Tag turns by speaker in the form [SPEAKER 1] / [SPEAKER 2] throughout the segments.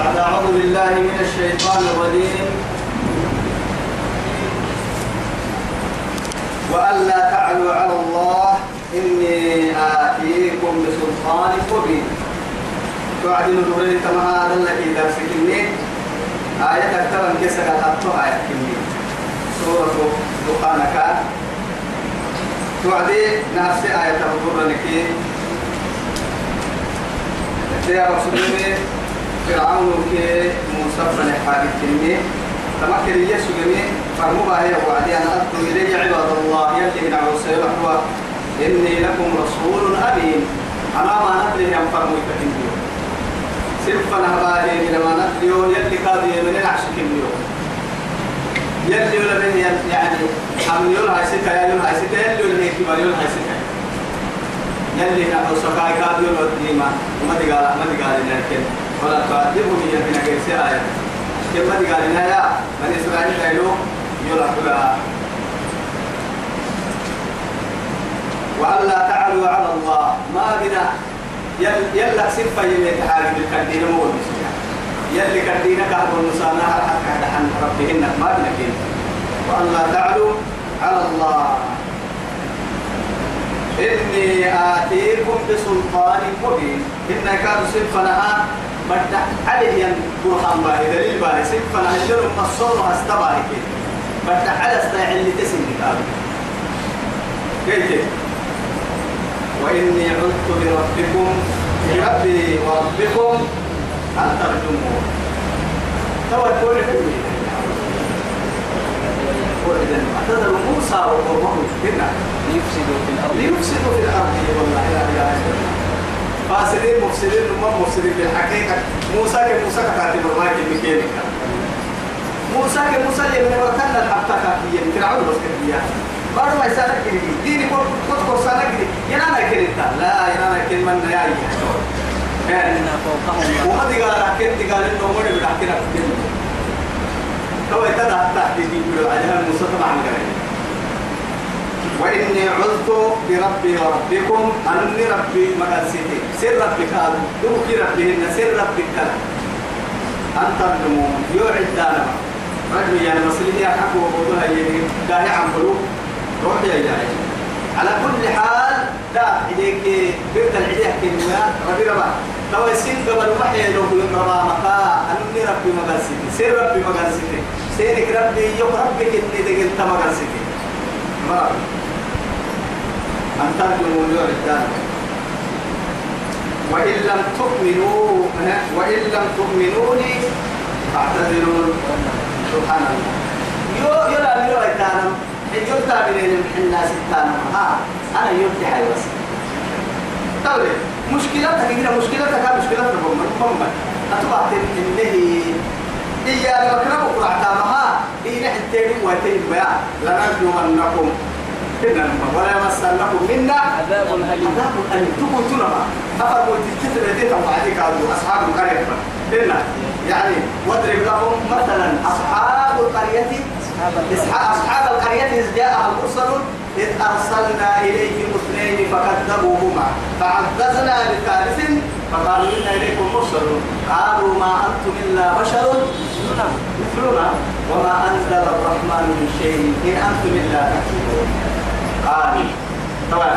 [SPEAKER 1] بعد أعوذ بالله من الشيطان الرجيم. وألا تعلوا على الله إني آتيكم بسلطان مبين. توعدين نورين كما هذا الذي درسك آية أكثر من كسر الحطة آية كمي سورة دخان كان توعدي نفس آية تبقر لكي يا رسول الله. فرعون كي موسى فنحاك كمي تمكن يسوع جميع فرموا هي وعدي أنا أدعو إلي عباد الله يلي عوسى هو إني لكم رسول أمين. أنا ما ندري أن فرموا كتنبيو سلفا نهبالي من ما ندري يلي قاضي من العشق كميو يلي ولا من يعني هاي سكة يقول هاي سكة يلي ولا هيك ما يقول هاي سكة. يلي نحن سكاي قاضي ولا ديما وما تقال ما تقال لكن ولا تقدمه هي من كيسي آية. كما قال لنا يا من إسرائيل قالوا يلا وألا تعلوا على الله. ما بنا. يل يلا سفا يمي تحارب الكدين مو يلي كدين كهب المسانا حتى عن ربهن؟ ما بنا كين وألا تعلوا على الله. إني آتيكم بسلطان مبين. إن كانوا سفنا بدأ عليه برهان باهي دليل باهي سيب فانا هجر مصور هستباهي كي بدأ على استيع اللي تسن كتاب كيف وإني عدت بربكم بربي وربكم أن ترجموا توا تقول حلوي اعتذر موسى وقومه. كنا
[SPEAKER 2] ليفسدوا في الأرض.
[SPEAKER 1] ليفسدوا في الأرض. والله لا إله إلا الله. فاسدين مفسدين وما مفسدين. بالحقيقة موسى كموسى كاتب الراك المكيني موسى كموسى يمن وكان الحبتة كاتية فرعون بس كاتية بارو ما يسألك كني ديني كور كور كور سالك كني ينانا كني لا ينانا كني من
[SPEAKER 2] إن فوقهم.
[SPEAKER 1] وما تقال لكن تقال إنه مولى بتحكي لك هو يتدع تحت دي يقول عليها موسى طبعا قال وإني عذت بربي وربكم أنني ربي مقاسيتي سر ربك هذا. دوكي ربي إن سر ربك. أن تظلموا يوعد دانا رجل يعني مسلمي أحكوا وقودها يجي داهي عن قلوب. روح يا جاي. على كل حال دا إليك بيت العليا كلمة ربي ربا. لو يسين قبل وحي لو ربا مقا أنني ربي مقاسيتي سر ربي مقاسيتي سيرك ربي يوم ربك إني دقلت مقاسيتي ما أن تظلموا الوعدان وإن لم تؤمنوا وإن لم تؤمنوا لي فاعتذروا سبحان الله. يو يو ايتانا يو تابعين الناس التانا ها أنا يوتي حي بس. طيب مشكلتك هنا مشكلتك مشكلتك هم هم. أتبع إنه إيا المكرم قرعتا مها إيه نحن وتيري بيا لنرجمنكم إنما ولا يمسنكم منا
[SPEAKER 2] عذاب أليم
[SPEAKER 1] عذاب أليم تقول ما أفرقوا تتتر يديك وعديك أصحاب القرية إن يعني واضرب لهم مثلا أصحاب القرية
[SPEAKER 2] أصحاب
[SPEAKER 1] القرية إذ جاءها المرسلون إذ أرسلنا إليهم اثنين فكذبوهما فعززنا بثالث فقالوا إنا إليكم مرسلون قالوا ما أنتم إلا بشر مثلنا وما أنزل الرحمن من شيء إن أنتم إلا تكذبون قالوا طبعا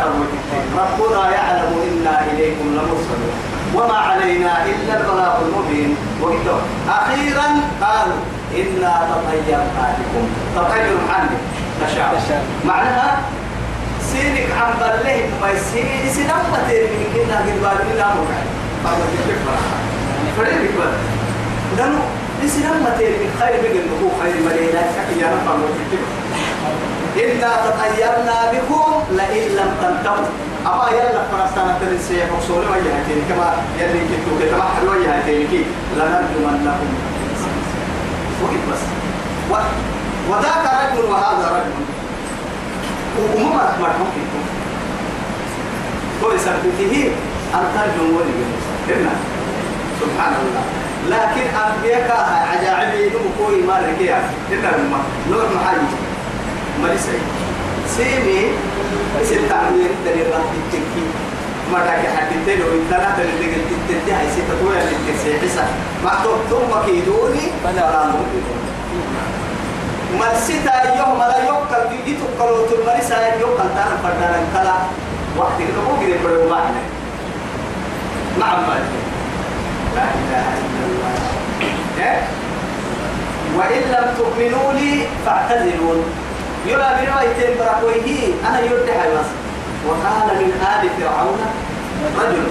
[SPEAKER 1] ربنا يعلم إنا إليكم لمرسلون وما علينا إلا البلاغ المبين. وقتوا أخيرا قالوا إنا تطيرنا بكم تطير عني تشاء. معناها سينك عن بله ما يسير سنبت من كنا قد بالي لا مرعي هذا كيف فريق بقى. لأنه لسنبت من خير بقى. هو خير ملينا كي يا رب إنا تطيرنا بكم لئن لم تنتهوا أما يلا فرستانا تنسي حصول وجهتين كما يلي كنتو كتما حلو وجهتين كي لنرجمنكم. وقت بس. وذاك رجل وهذا رجل. وما مرحوم فيكم. هو يثبته أن ترجم ولي. سبحان الله لكن أنبياء عجائب نمكوي ما ركيا إلا نور محاجي ما لسي سيمي ستة عمير دليل رات التكي ما تاكي حد تلو إن ثلاثة اللي قلت تتدي هاي ستة طويلة اللي كسيحسا ما ثم كيدوني فلا تكيدون مرسيتا يوم لا يوكل دي تقلو تمرسا يوكل تانا فردانا كلا وقت مو كده بدو معنا مع مالك لا اله الا الله؟ وإن لم تؤمنوا لي فاعتزلون يلا برواية براكويه أنا يرتحي بس. وقال من آل فرعون رجل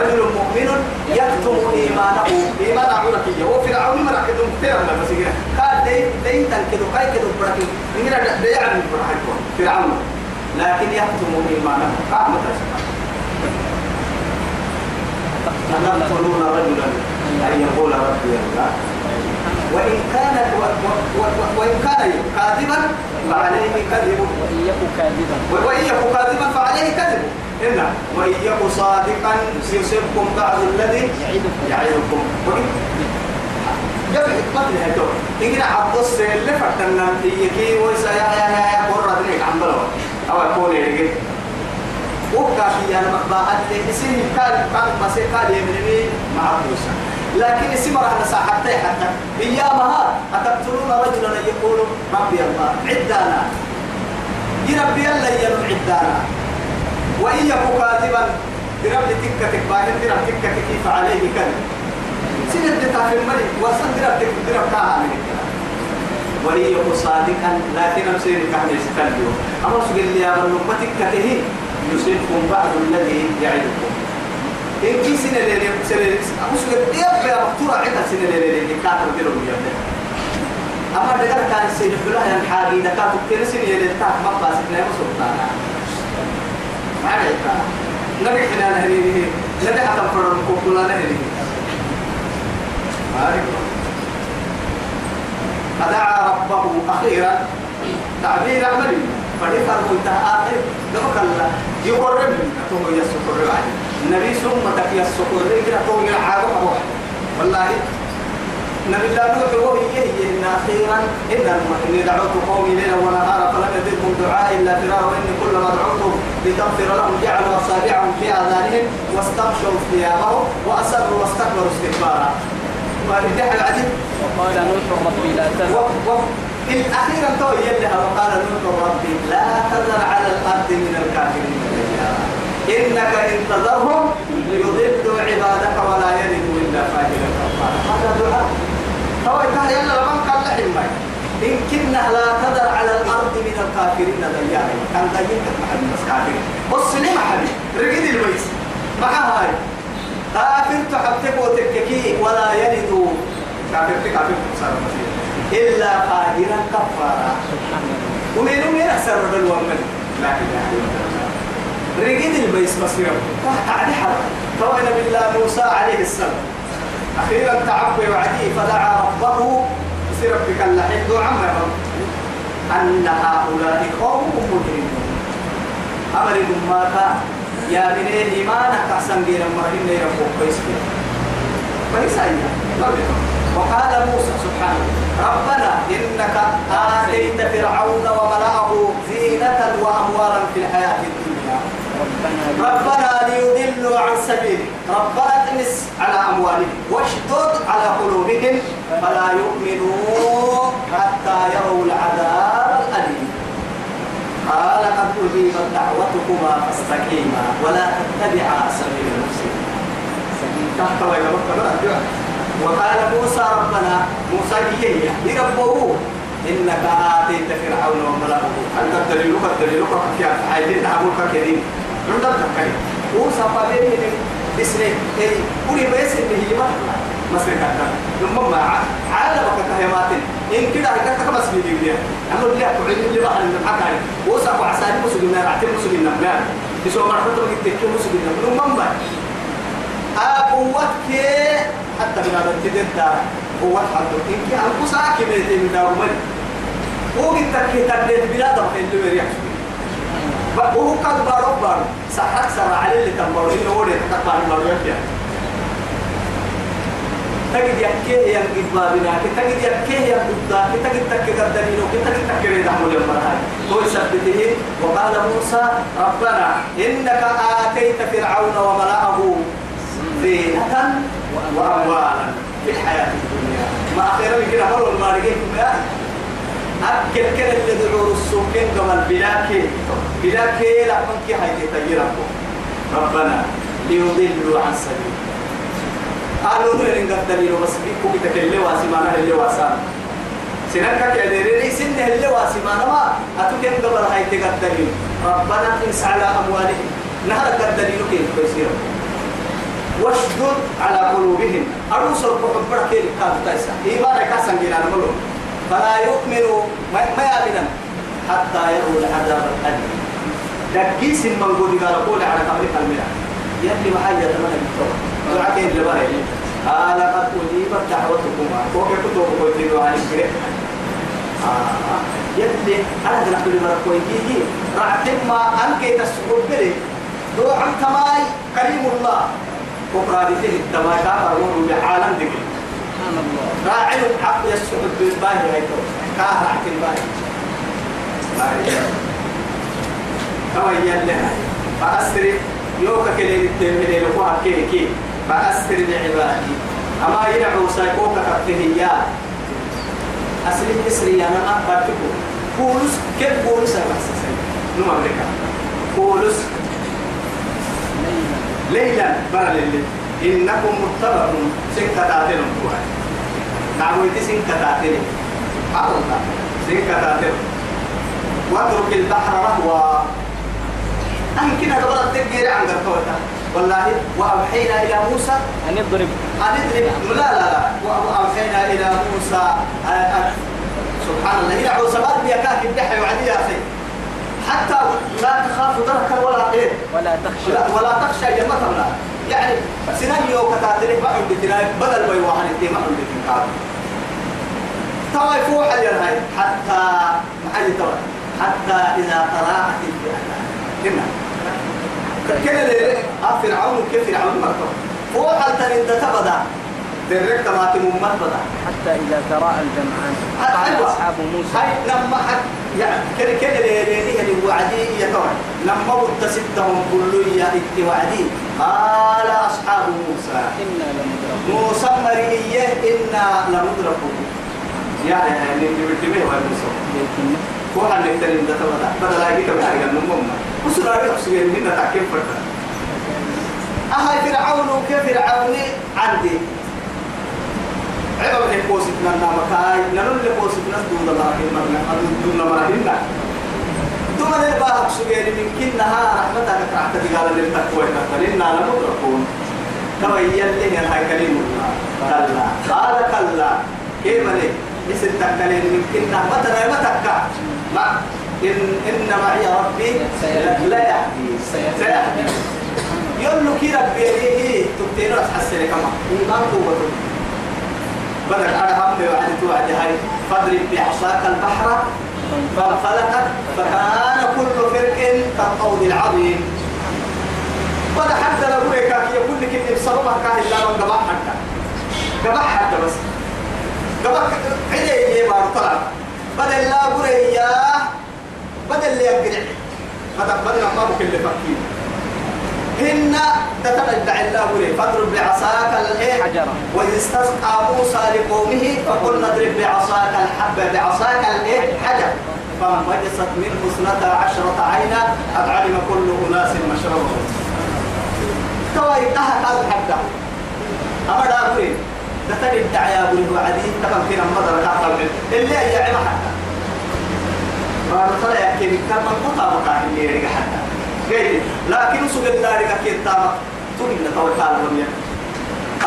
[SPEAKER 1] رجل مؤمن يكتم إيمانه. إيمان عمرك هو فرعون ما راح يدوم فرعون بس كده قال لي لي تنكدو كاي كدو بركي من ده يعني فرعون. لكن يكتم إيمانه. قام تشكر تقتلون رجلا أن يقول ربي الله. وإن كان وإن كان كاذبا فعليه كذب.
[SPEAKER 2] وإن يكن كاذبا.
[SPEAKER 1] وإن يكن كاذبا فعليه كذب. إن وإن يكن صادقا يصبكم بعض الذي
[SPEAKER 2] يعيدكم.
[SPEAKER 1] جاب حكمة لهدو إن عبد السيل اللي فتنا يكي ويسا يا يا يا يا قرة دنيك عم بلو أو يكون يلقي وكافي يعني مقباعات اسم كان كان بس قال يمني. مع لكن اسم راح نسا حتى. ايامها أتقتلون رجلا يقول ربي الله عدانا. يربي الله يلو عدانا. وان يكن كاذبا برب تكة تكباهن درب تكة كيف عليه كذب. سنة في الملك وصل كاها من الكلام ولي يكون صادقا لكن أمسير كان يستلبيه أما سجل لي أمر كته يصيبكم بعض الذي يعدكم. إن كي سنة ليلة سنة أمس قد يبقى مقتورة عندها سنة ليلة كاتب ديرهم يبقى أما دقر كان سنة فلها ينحاقي دكاتب كل سنة ليلة تاك مقا سنة يمسلطانا ما عليك نبي حنا نهنيه نبي حتى فرن كوكولا نهنيه ما عليك. فدعا ربه أخيرا تعبير عملي. فليفر منتهى آخر دمك الله يقرب تو يسكر عليه. النبي ثم تك يسكر كده تو يعاقب أبوه. والله نبي الله نوح وهي هي إن أخيرا إن إني دعوت قومي ليلا ونهارا فلم يزدهم دعائي إلا فرارا. وإني كلما دعوتهم لتغفر لهم جعلوا أصابعهم في آذانهم واستغشوا ثيابهم وأسروا واستكبروا استكبارا. العجيب
[SPEAKER 2] وقال نوح ربي لا تذر
[SPEAKER 1] الأخيرا تو يلها وقال نوح ربي لا تذر على الأرض من الكافرين. إنك إن تذرهم يضلوا عبادك ولا يلدوا إلا فاجرا كفارا هذا دعاء تو يتها يلا لمن قال لحم إن كنا لا تذر على الأرض من الكافرين ديارا كان ضيق محمد بس كافرين بص لي محمد رقد البيت مع هاي. كافر تحبتك وتككي ولا يلدوا كافر كافر صار إلا قادرا كفارا. ومن ومن أكثر من لا إله إلا الله. رقد تعالي حرب توينا بالله موسى عليه السلام. أخيرا تعبوا وعدي فدعا ربه. في ربك اللحيم دعا أن هؤلاء قوم مجرمون. أمر ماتا يا بني إيمانك أحسن غير مرهن ربك كويس كويس وقال موسى سبحانه ربنا إنك آتيت فرعون وملأه زينة وأموالا في الحياة الدنيا. ربنا ليضلوا عن سبيلك. ربنا اطمس على أموالهم واشدد على قلوبهم فلا يؤمنوا حتى يروا العذاب الأليم. قال قد أجيبت دعوتكما فاستقيما ولا تتبعا سبيل المفسدين وقال موسى ربنا موسى هي لربه إنك آتيت فرعون وملأه. أنت الدليل الدليل في عايزين نعمل كريم. عند التكاي موسى قابل من بسنة أي قولي بس إن هي ما مصر كذا ثم ما عالم كتهمات إن كده هكذا بس في دنيا أما اللي أقول اللي بقى من الحكاية موسى وعساني مسلمين رعتين مسلمين نعم يسوع مرحبا بك مسلمين ثم ما قوتك حتى من هذا التدين دار قوة حدو إنك ساكي ميتين من دار من هو قلتك تبليد بلاد وحين اللي يريح وهو قد بارو بارو سحك سرع عليه اللي تنبارو إنه هو اللي تتقبع من بارو يكيا تجد يكيه ينقذ بابنا تجد يكيه ينقذ ذاك تجد تك قدرينو تجد تك ريد عمل يوم مرهاي هو يثبته وقال موسى ربنا إنك آتيت فرعون وملأه زينة وأموالا في الحياة الدنيا ما أخيرا من كده مروا المارقين يا أكل كده اللي دعوا السوكين قبل بلاكي بلاكي لا منك هاي تغيركم ربنا ليضلوا عن سبيل. قالوا نرين قد دليل بس بيكو بتكلم واسمانا اللي واسان. سنك كديري سنه اللي واسمانا ما. أتوكين قبل هاي تقدرين ربنا إنس على أموالهم. نهر قدرين كيف بيصير واشدد على قلوبهم. أروس الحب كيف كانوا تايسا. إيمان كاسن جينا نقولوا فلا يؤمنوا ما يؤمنون حتى يروا العذاب الأليم. دقيس قول قال قول على قبر الملا يلي محاجة من الدكتور دعاكين لباري قال قد أجيبت دعوتكما فوق كتب قلت عن الكريم آه يلي أنا ذلك لما كويتي رعتم ما أنك تسقط بلي. دو عن تماي كريم الله. وقرادته التماي كافر بعالم ذكر.
[SPEAKER 2] سبحان الله.
[SPEAKER 1] راعي الحق يسقط بالباهي هيتو كافر حق الباهي. كما يلي فأسري يوكا كلي التنمي لكوها كي كي. فأسري بعبادي أما يدعو سيكوكا كتهيات أسري إسري أنا أبتكو بولس كيف بولس أنا بحسسي نوم أمريكا. بولس. ليلا. برا ليلي إنكم متبعون سنكة تعتلون كوها نعويتي سنكة تعتلون عرضا سنكة تعتلون واترك البحر رهوا كنا قبل التقير عن قرطوتا والله وأوحينا إلى موسى.
[SPEAKER 2] أن يضرب.
[SPEAKER 1] أن اضرب لا لا لا. وأوحينا إلى موسى. أن- سبحان الله. إلى عصبات بيكاك الدحي وعدي يا أخي. حتى لا تخاف دركا ولا إيه؟
[SPEAKER 2] ولا تخشى.
[SPEAKER 1] ولا, ولا تخشى جنة ولا يعني سيناريو كتاتري ما عندي تلاقي بدل ما يوحنا دي ما عندي كتاب توا يفوح اليرهاي حتى محل توا حتى إذا قرأت الفئة هنا كده اللي آه فرعون كيف فرعون مرتب فوح التنين ده تبدأ. درك ما تممت بدا
[SPEAKER 2] حتى إذا تراءى الجمعان. قال. أصحاب موسى.
[SPEAKER 1] هاي لما حد يعني كده كده اللي اللي وعدي يا ترى لما متسدهم كل يا وعدي. قال أصحاب موسى.
[SPEAKER 2] إنا لمدركون.
[SPEAKER 1] موسى مريئة إنا لمدركون. يعني اللي بيتبه هو موسى.
[SPEAKER 2] لكن
[SPEAKER 1] هو اللي تنين ده تبدا بدل لا يجي كمان على النمم وسنا يحسن هنا تاكل فرقة. أهاي فرعون وكيف فرعون عندي. عبا من قوسنا النامكاي ننول لقوسنا دون الله إمرنا دون مرهنا ثم نلباها سجير من كنها رحمتك كرعت تقال للتقوى فإنا لمدركون كما يلي هاي الله كلا قال كلا كيف لي مثل تكلين من كنا متى ما تكا ما إن إن معي ربي لا يهدي سيهدي يقول له كي ربي إيه تبتين تحسن كما إيمان قوة بدك على هم وعد توعد هاي. فاضرب بعصاك البحر فانفلقت فكان كل فرق كالطود العظيم. ولا حتى لو هيك يقول لك اني بصرمها كان إلا من قبح حتى. قبح حتى بس. قبح عدي يبار طلع. بدل لا بريا بدل اللي يقرع بدل بدل ما بك اللي فكين هن تتبع الله بري فاضرب بعصاك الايه
[SPEAKER 2] حجرة.
[SPEAKER 1] وإذ استسقى موسى لقومه فقلنا اضرب بعصاك الحبة بعصاك الإيه؟ حجر فانبجست منه اثنتا عشرة عينا قد علم كل أناس مشربهم. توا يتها كاد حتى أما دابري ده تدي الدعيا بني وعدي تكن فينا مدر كاتل اللي هي عما حتى. فارسل يحكي كم من قطع مكان اللي حتى. لكن سوق الدار كي تام تقول توا كال رمي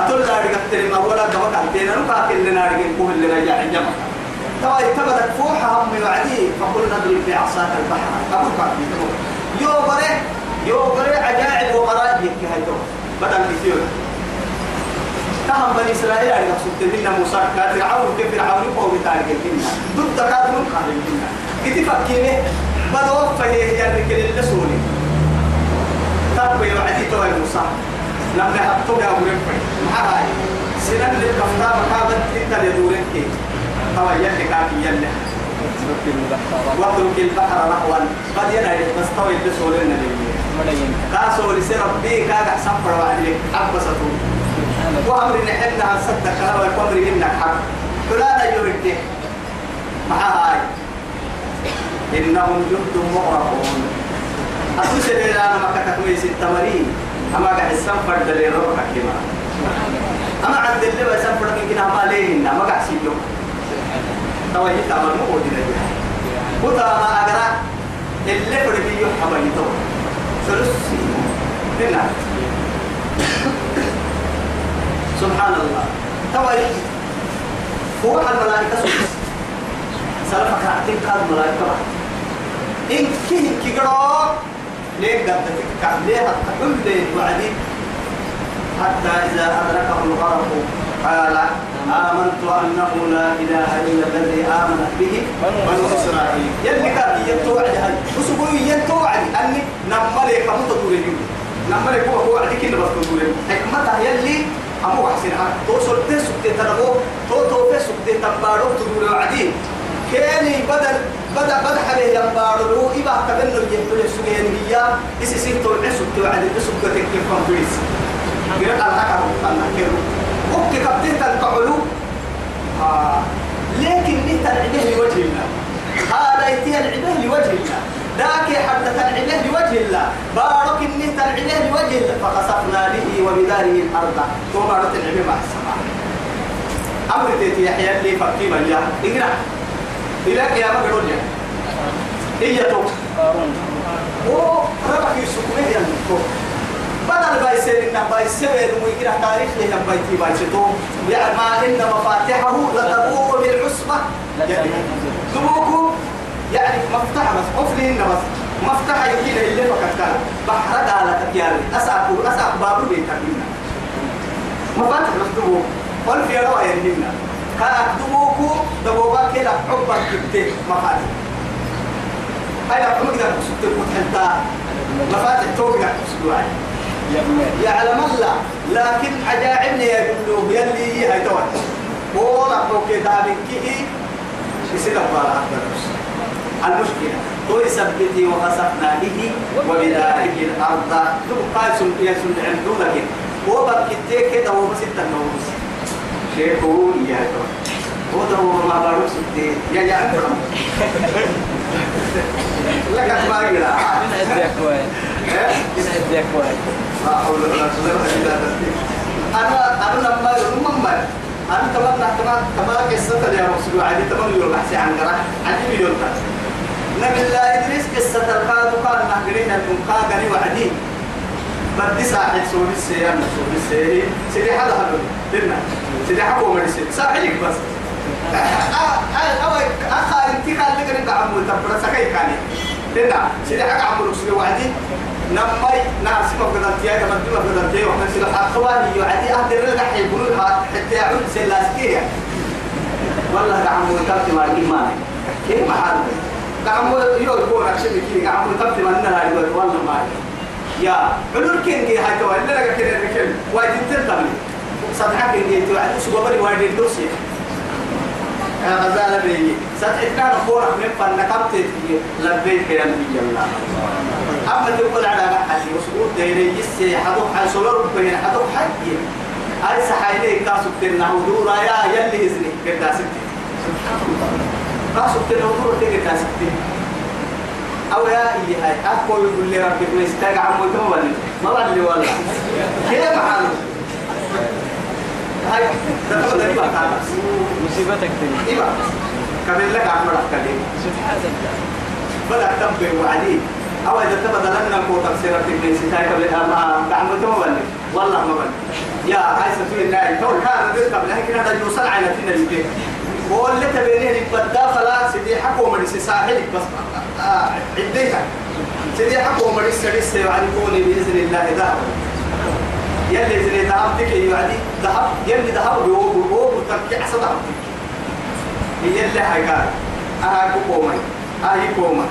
[SPEAKER 1] أتول دار كتير ما ولا دوا كتير نو كاكل لنا رجع كوه اللي رجع جمع توا يتبدأ فوح هم وعدي فقلنا اضرب بعصاك البحر. أبو كاكل يو بره يو بره عجائب وغرائب يكي هاي تو بدل كثير تهم بني إسرائيل على مقصود منا موسى كان فرعون كيف فرعون يقوم بتارك الجنة. ضد كاد من قال الجنة. كتي فكينه بدو فهي هي الرجل اللي سوني. تبقى يوعدي تو موسى. لما حطوا يا أبو رفعي ما هاي. سنن للكفتا مكابت انت لدورك هو يلي كافي يلي. واترك البحر رهوا. قد ينعي بس طوي بسولنا ليه
[SPEAKER 2] ملايين
[SPEAKER 1] كاسو لسي ربي كاقع سفر وعليك عبسته. وأمر نحنها صدق كلام القمر إنك حق. فلا يرد مع هاي. إنهم جند مغرقون. أسوس اللي أنا ما كتكوي ست مرين أما قاعد السفر دليل روحك كما أما عند اللي بسفر من كنا ما لين ما قاعد سيجو. توجه تعمل مو ودي نجح وتا ما أقرأ. اللي فرد يحب يتو سلسي هنا سبحان الله. توجه هو الملائكة سلسي سلفك عتين كاد ملائكة إن كه كجرا ليه قد تفكر ليه التحل ليه وعدي حتى إذا أدركه الغرق قال آمنت أنه لا إله إلا الذي آمنت به بنو إسرائيل. يلي كان ينتوعد هاي. وسبوي ينتوعد أني نمالي كمتة توريجو نمالي هو هو عدي كنا بس توريجو حكمتها يلي أمو حسين. حق توصل تسوك تتنبو تو تو فسوك تتنبارو تدور وعدي. كاني بدل بدل بدل حبيه ينبارو إبا كبنو يجيبوا السجين هي إسي سيتو العسوك توعد العسوك تكيف كمبريس قرأ الحكم أنا كيرو وقت كبتين تنقعلو. آه. لكن نهت العبه لوجه الله. هذا يتي العبه لوجه الله. ذاك حتى العبه لوجه الله. بارك النهت العبه لوجه الله. فخسفنا به وبداره الأرض. ثم بارك العبه مع السماء. أمر تيتي يحيى لي فكيما يا. إقرأ. إلى يا مقرون يا هي تو وربك يسكمه يا نكو بدل بايسين إن بايسين ويقرأ تاريخ لنا بايتي بايسيتو. يعني ما إن مفاتحه لتبوء بالعصبة. يعني تبوكو يعني مفتاح بس قفلهن بس. مفتاح يمكن اللي فقط كان بحر قالت يعني أسعب أسعب بابو بيتك مفاتح بس تبوك قل في رواية يهمنا كأكدبوكو دبوبا كده حبا كبتين مفاتح هاي لو مقدر تسكت المتحنتا مفاتح توقع تسكت يعلم الله لكن عجائبني يقولوا يلي هي توي ولا بوكي دابين كي يصير بارا المشكلة هو يثبتي وخسفنا به وبداره الأرض. ثم قال سن يسن عنده لكن. هو بكتة كده هو بس التنوس شيخ هو يا توي هو ما بارو ستي يا يا عمرو لك ما يقرا
[SPEAKER 2] من عندي أكوان من عندي أكوان
[SPEAKER 1] لا حول ولا قوة إلا بالله. أنا أنا لما يوم ما أنا كمان كمان كمان قصة يا رسول عادي تمام يوم بحثي عن قرأ. عندي مليون نبي الله إدريس قصة القاد قال نهجرين المقا قري وعدي. بدي ساحل سوري السيام سوري السيري سيدي حدا هلو لنا سيدي حكو مرسي ساحلك بس أوي أخا أنت قال لك أنت عمو تبرا سكاي كاني لنا سيدي حكا عمو رسول وعدي نمي ناس ما قدرت تيا كما ما قدرت تيا وحنا سيل حقواني يعدي أهل الرجع يقولون حتى يعود سلاسكية والله قعمو تبت ما إيمان كيف ما حد قعمو يو يكون عشان كذي قعمو تبت ما إنها يقول والله ما يا علول كين جي هاي توي اللي لقى كده ركل وايد تنتمي صدقك إني توعد سو قبل وايد الدوسي غزالة بيجي. ستحكنا نخورك من فنكبت لبيك يا نبي الله. أما تقول على حالي وسقوط ديني يسي حدوك حي سولور بين حدوك حي. أي سحايلي كاسو تنا ودورا يا يلي إذني كدا ستي كاسو تنا ودورا تيجي ستي أو يا إيه هاي؟ أكو يقول لي ربي كويس تاج عمو كم ولا؟ ما ولا ولا. كده محاله هاي هو ده بقى
[SPEAKER 2] مصيبتك دي
[SPEAKER 1] إيه كمل لك عمرك كلمة
[SPEAKER 2] سبحان الله
[SPEAKER 1] بدأ تنبه وعدي أو إذا تبدأ لنا كوتا سيرة في ستاي قبل ما دعم تمولي والله ما بل يا عايز في الله تو كان ذكر قبل لكن هذا يوصل على تنا البيت واللي تبينه بدا خلاص سيدي حكوا من ساحلك بس عديها سيدي حكوا من السدس يعرفوني بإذن الله ذهب يلي زي ذهب تك يعني ذهب يلي ذهب بيوب بيوب تركي أحسن ذهب هي اللي هاي قال أنا كوما أنا كوما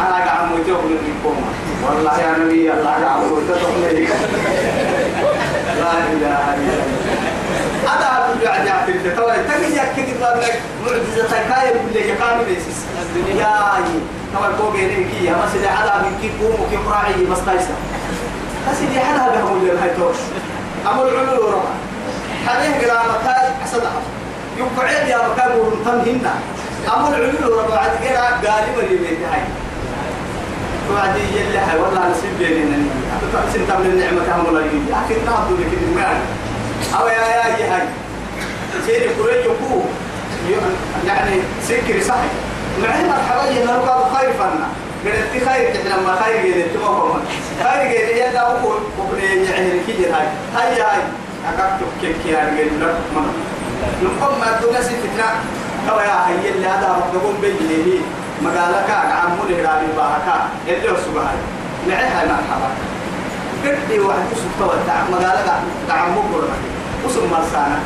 [SPEAKER 1] أنا قاعد موجود من كوما والله يا نبي الله قاعد موجود لا إله إلا الله. هذا أقول يعني عبد التوى تجي يكتب لك معجزة كاية كل كامل الدنيا. توى فوق هنا كي ما سيد على من كي قوم وكي راعي بس تايسا أسيدي حنا هذا هو اللي هاي توش أمر العلو ورما حبيه قلا مكان أسدها يقعد يا مكان ورمتن هنا. أمر العلو ورما بعد قلا قالي اللي بيت هاي. وعدي يلي هاي. والله نسيب بيننا سنت من النعمة كام ولا يجي. أكيد نعبد لك المال أو يا يا يا هاي. سيدي كوري يكو يعني سكري صحي معي مرحبا ينا لو خير فنا قلت خير كحنا ما خير ما هو خير يا دا أقول وبني يعني كي هاي هاي هاي أكتب كيك يا رجال لك من نقوم ما دونا ستنا أو يا هاي اللي هذا ربنا بيجي مقالك عمون هرابي باهكا اللي هو سبحانه معي هاي مرحبا قد واحد توتع مقالك تعمو قرنا وسم مرسانا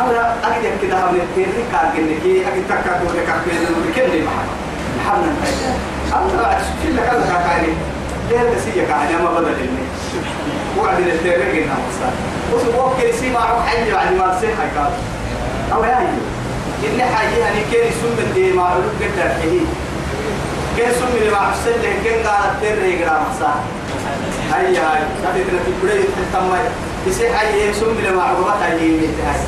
[SPEAKER 1] أنا أجد كده هم التيري كارجن كي أجد تكاد ولا كارجن ولا كل ما حنا أنا بعد شو لك هذا كارجن ده نسيه كارجن ما بدل إني وعد التيري جينا مرسان وسوق كل شيء معه حي بعد ما نسيه هاي كار أو يا إن حي يعني كل سم دي ما علوك قدر حي كل سم اللي مع حسين اللي كان قال التيري جينا مرسان هاي هذه تنتي بدي تتمي يصير حي سم اللي مع عقبات هاي هاي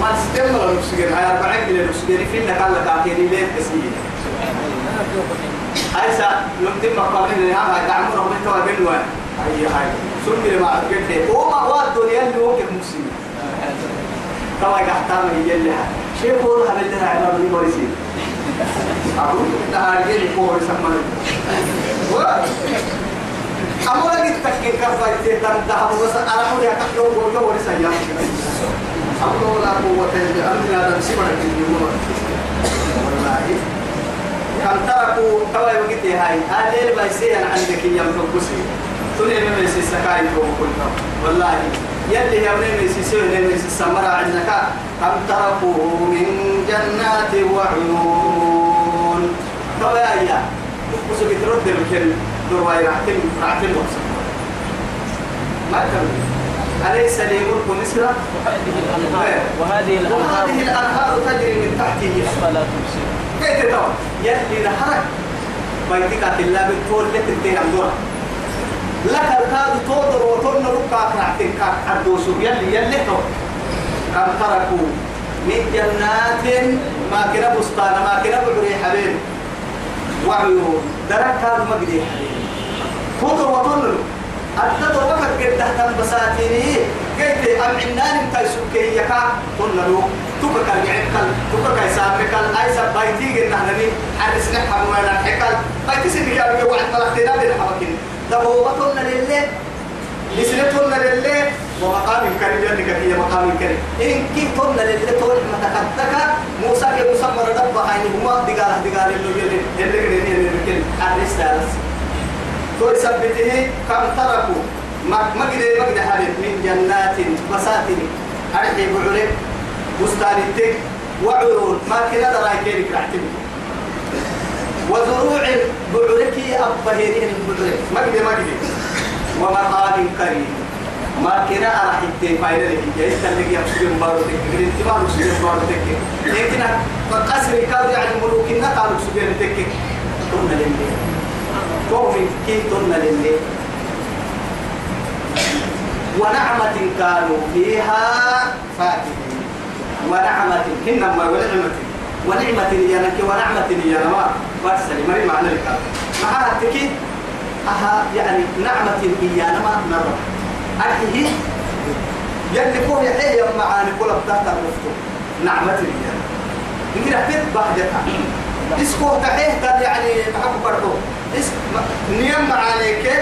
[SPEAKER 1] ما تستمر المسجد هاي أربعين من المسجد في إنك الله كاكيني ليه كسير هاي سا نمتم مقامين اللي هاي تعمر رغم انت وبنوان هاي هاي سنة ما أتقدر وما هو الدنيا اللي هو كمسلم طبعا قحتام هي شيء قول هذا اللي هاي ما بني بوريسين أقول تهارجين يكون يسمى أمور لك تكين كفاية تهتم بس أنا أقول يا بوريو بوريسين يا أمر لا قوة إلا بالله الجمهور والله كم تركوا توا يوجد هاي؟ هذا اللي بيصير عندك يوم تبصي توني من بيصير سكاي فوق كله والله يلي يوم بيصير سوي يوم بيصير سمرة عندك. كم تركوا من جنات وعيون. توا يا يا بس بترد الكل دواي راحتين راحتين وصل ما كمل أليس لي ملك مصر؟
[SPEAKER 2] وهذه الأنهار. وهذه الأنهار
[SPEAKER 1] وهذه الأنهار تجري من تحته
[SPEAKER 2] أفلا تبصر
[SPEAKER 1] كيف تتوى يلي نحرك بيتك الله بالطول لك الدين عمدورا لك الكاد تودر وطن ركا كرعتين كاك عدوسو يلي يلي تو. كم تركوا من جنات ما كنا بستان ما كنا بعري حبيب. وعيون درك كاد مقدي تودر وطن أتدر وقت قد تحت بساتيني. قلت أم عنان انت سكي يكا قلنا له تبقى الجعل كل تبقى كيساب كل أي سب بيتي قلنا هنبي حرس نحن ولا حكال بيتي سنك يا ربي وعد ملختنا بين حبكين. ده هو بطلنا لله لسنتنا لله ومقام كريم جنك هي مقام كريم إن كي طلنا لله طول ما تكتك موسى كي موسى مرد بحين هما دقال دقال اللي اللي اللي اللي اللي اللي حرس دارس. تو يثبته كم تركوا؟ ما قد ما قد حدث من جنات بساتين أرحي بعلم بستان التك. وعيون. ما كنا دراي كيرك رحتم وزروع بعلك أبهرين بعلك ما قد ما قد ومقام كريم. ما كنا راح يتفايل لك. جاي تلقي يحسب بارو تك. قد تبارو سجن بارو تك. لكن قصر كاد يعني ملوكنا قالوا سجن تك. قلنا لله قوم كي تن لله ونعمة كانوا فيها فاكهين ونعمة هنما ونعمة ونعمة يانك ونعمة يانما برسل مري معنى لك. معها تكي أها يعني نعمة يانما نرى أكيه يلي كون يحيي معاني كل بتاعت الرفتو نعمة يانا يمكن أحبت بحجتها اسكو تحيه يعني بحكم برضو. اس نيم معانيك.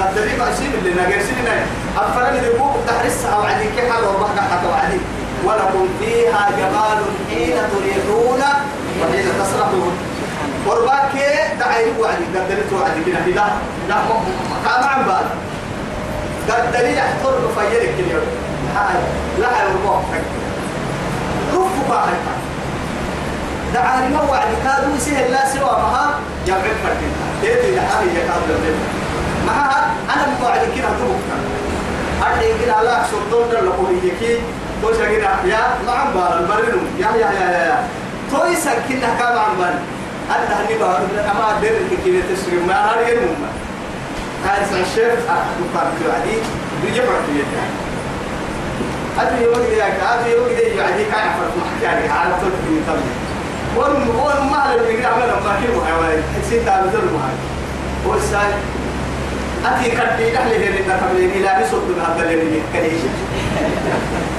[SPEAKER 1] قد دري ما يصير اللي نجر سنين أفرن يبوك تحرس أو عديك حال وبحك حتى وعدي ولكم فيها جمال حين تريحون وحين تسرحون قرباك دعي وعدي قد دري وعدي كنا بلا لا قام عن بعد قد دري يحضر بفيرك اليوم هاي لا يربوك رفوا باحك دعاني ما وعد كادوا يسهل لا سوى مها جمع فردين تيتي لحالي يكاد لهم معها أنا موعد كنا تبقى أرحي كنا لا سلطان لقوه يكي توش كنا يا نعم بار البرنو يا يا يا يا تويس كنا كام عم بار أنت هني بار أما در كنا تسري ما المهم هاي الشيخ أحد في عدي بيجمع في يدها أدري يوم كده أدري يوم كده يعني كان يعرف محكي على طول في التمر ون ون ما له يقرأ عمل ما هي محاولة حسين تعال بدل ما هو الساي أتي كدي نحن هنا نتقبل إلى نصد من هذا اللي كليش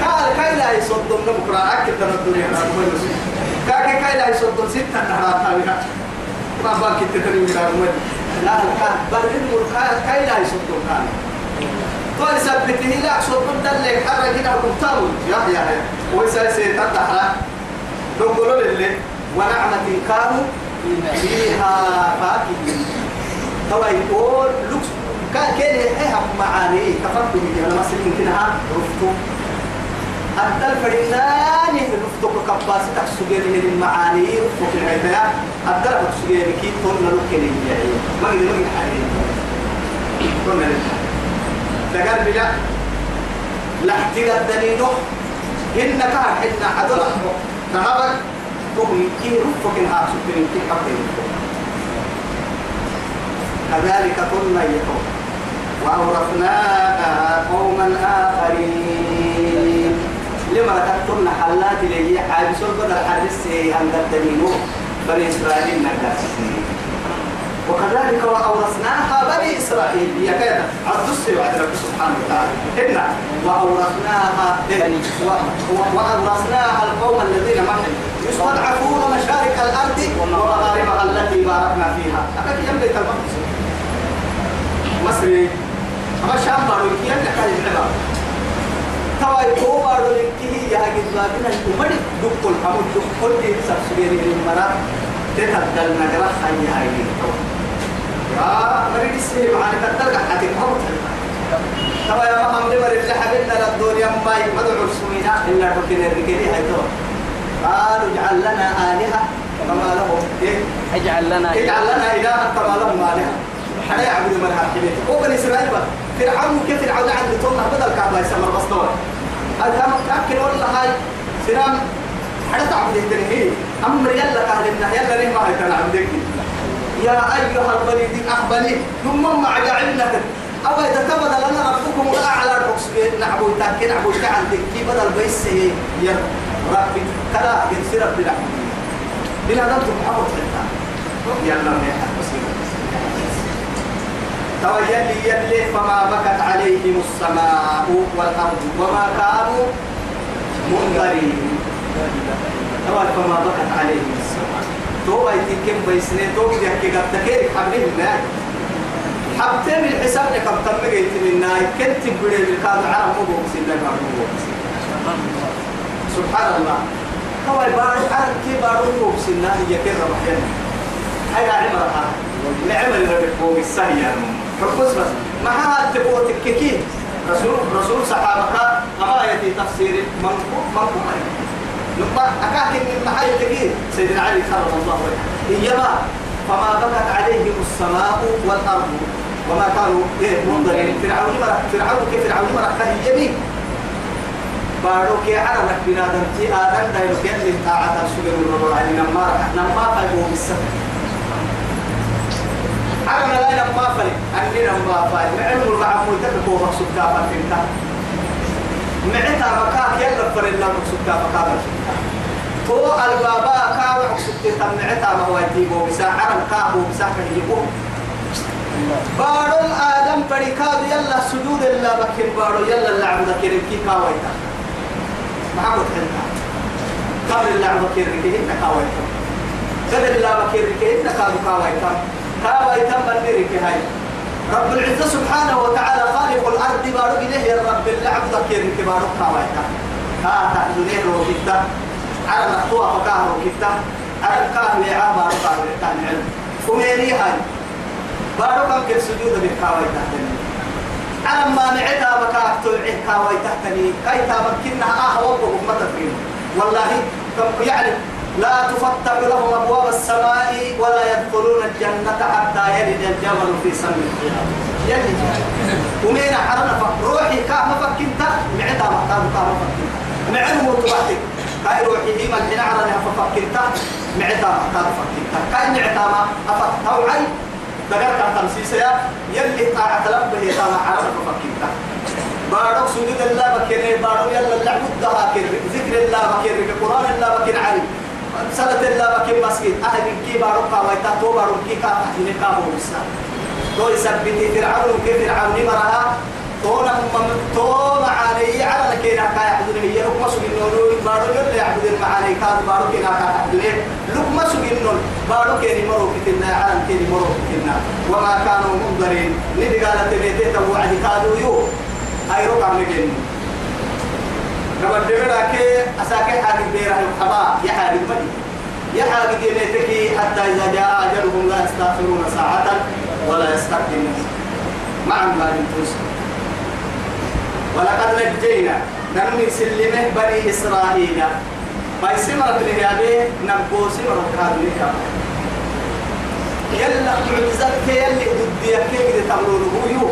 [SPEAKER 1] قال كاي لا يصد من بكرة أكيد ترى الدنيا كاي كاي لا يصد ستة نهارات هذه ما بانك تتكلم من هذا لا كان بل المركان كاي لا يصد كان قال سبته لا صد دلك حرك هنا كتاب يا يا ويسأل تحرك نقول لله ونعمة كانوا فيها فاكهين طبعا يقول لوكس كان كان إيه معاني كفرت من أنا مثلا يمكن ها رفتو أدل فرناني رفتو كباس تحسجين من المعاني رفتو في العتاء أدل تحسجين كي تون لوكني يعني ما قد ما حالين تون لوكني بلا لا احتيال الدنينو إنك حنا عدل نهبك تقوم كي رفك الهاك سكرين كي حقين كذلك كنا يقوم وأورثناها قوما آخرين. لما تكتبنا حلات لي حابس البدر حدث عند الدنينو بني إسرائيل نقاس وكذلك وأورثناها بني إسرائيل. هي كذا عبد بعد رب سبحانه وتعالى. إنا وأورثناها وأورثناها القوم الذين معهم يستضعفون مشارق الأرض ومغاربها التي باركنا فيها. أكاد يم بيت المقدس. مصري أما شام بارو كي يم لك العباد توا يكو بارو لكي يا جد بابنا يمر دكتور حمود دكتور دي سبسيري من مرا تتدل نجرا خيي هاي يا مريد السير معنا تدل حتى حمود توا يا مام دي مريد حبيبنا الدنيا ما يمدعو سمينا إلا ركن الرجلي هاي تو قالوا اجعل لنا آلهة كما لهم إيه؟
[SPEAKER 2] اجعل لنا
[SPEAKER 1] اجعل لنا إلها كما لهم آلهة حدا يعبد من هالحبيت وبني إسرائيل بقى فرعون كيف فرعون عند تونا بدل الكعبة يسمى البسطور هذا كم تأكل والله هاي؟ سلام. حدا تعبد الدنيا. أمر يلا قال لنا يلا ليه ما هي تعبدك يا أيها البليد أخبني ثم مع جعلنا أو إذا تبدل لنا ربكم الأعلى الرقص نعبو تاكي نعبو تعال كي بدل بيس يا ربي. كلا ينسي ربي لحم بلا نمتم محمد. حتى يلا ما يحب تويلي يلي فما بكت عليهم السماء والأرض وما كانوا منذرين توي فما بكت عليهم السماء. تو ايتي كم بيسني تو بدي احكي قد تكيرك حبلين الناي حبتين الحساب لك كم تمجيت من الناي كنت بدي بالكاد عرب مو بوكسين. سبحان الله. هو بارو عرب كي بارو بوكسين؟ هي كده ربحين هاي عمرها لعمل ربك فوق السهية بس ما هاد تبغى تككين. رسول رسول صحابك أما يتي تفسير منقوم منقوم لما أكاك إن محايا تكين سيدنا علي كرم الله وجهه إيما فما بكت عليهم السماء والأرض. وما كانوا إيه منظرين. فرعون مرة فرعون كيف فرعون مرة كان يمين بارو كي على لك بنادم. تي آدم دايلو كي اللي طاعة السجن الربع علي نما نما بالسفر على لا نما فلي أني نما فلي معلم المعمول تكبو مقصود كافر في انتهى معتا مكاك يلا فرنا مقصود كافر كافر هو البابا كاو مقصود تم معتا ما هو يتيبو بساعة. كاو بساعة يجيبو بارو آدم فريكاد يلا سجود الله بكر. بارو يلا اللعب ذكر كي كاويتا محمد حنا قبل اللعب بكر. كي انت كاويتا قبل اللعب بكر. كي انت كادو كاويتا كاويتا بندرك هاي. رب العزة سبحانه وتعالى خالق الأرض بارو إليه يا رب اللعب ذكر كي بارو كاويتا ها تحزنين روكتا على نقطوها فكاه روكتا على الكاه لعاب بارو كاويتا العلم. وميني هاي. بارو كم كل سجود بالكاوي تحتني على ما نعتا بكاك تلعه كاوي تحتني كي تمكنها آه وقوم ما تفين والله يعني لا تفتح لهم أبواب السماء ولا يدخلون الجنة حتى يلد الجمل في سم الخيام. يلد ومين حرنا روحي كاه فكنت معتا مكان كاه ما فكنت معن مطبعتك كاي روحي هي من حين عرنا ففكنت معتا مكان فكنت كاي معتا ما أفتح وعي دقر كان تمسيس يا؟ يلي طاعة ربه يطلع عرف فكيتا بارك سجود الله بكر بارك يلا اللعب الدها كر ذكر الله بكر القرآن الله بكر علم صلاة الله بكر مسجد. أهل كي بارك قويتا تو بارك كي كافح نكاه مسا تو يثبت فرعون كيف فرعون مرها تو نم تو معاني على كينا كا يعبدون هي لك مسو إنه بارو يلا يعبد المعاني كاد بارو كينا كا يعبدون لك مسو إنه بارو كيني مرو كتنا عالم كيني مرو كتنا وما كانوا منظرين. ندي قالت بيتي توعد كادوا يو. هاي رو كام كما دبنا كي أساكي حاجة بيرا الحبا. يا حاجة بدي يا حاجة دينتك حتى إذا جاء أجلهم لا يستأخرون ساعة ولا يستقدمون مع ما توسع ولقد نجينا. نرمي سلمه بني إسرائيل. ما يسمى بالهيابه نبو سمر هذا يلا معجزات كي يلي ضدي كي قد تعملون هو يو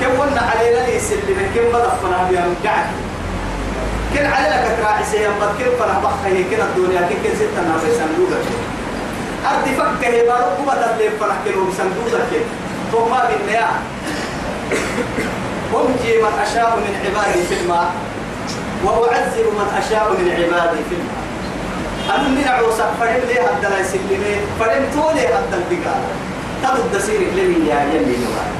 [SPEAKER 1] كم ولنا علينا لي سلمه كم بدأ فنا بيان قاعد كن على لك تراعي سيام بد كم فنا بخه كن الدنيا كن كن ستة ناس صندوقك أرد فكه بارو كم تبلي فنا كنو بصندوقك ثم بالنيا أنجي من أشاء من عبادي في الماء وأعذب من أشاء من عبادي في الماء. أنا من عوسى فرم لي هذا لا يسلمي فرم تولي هذا الدقال تبد دسير لمن يا نوال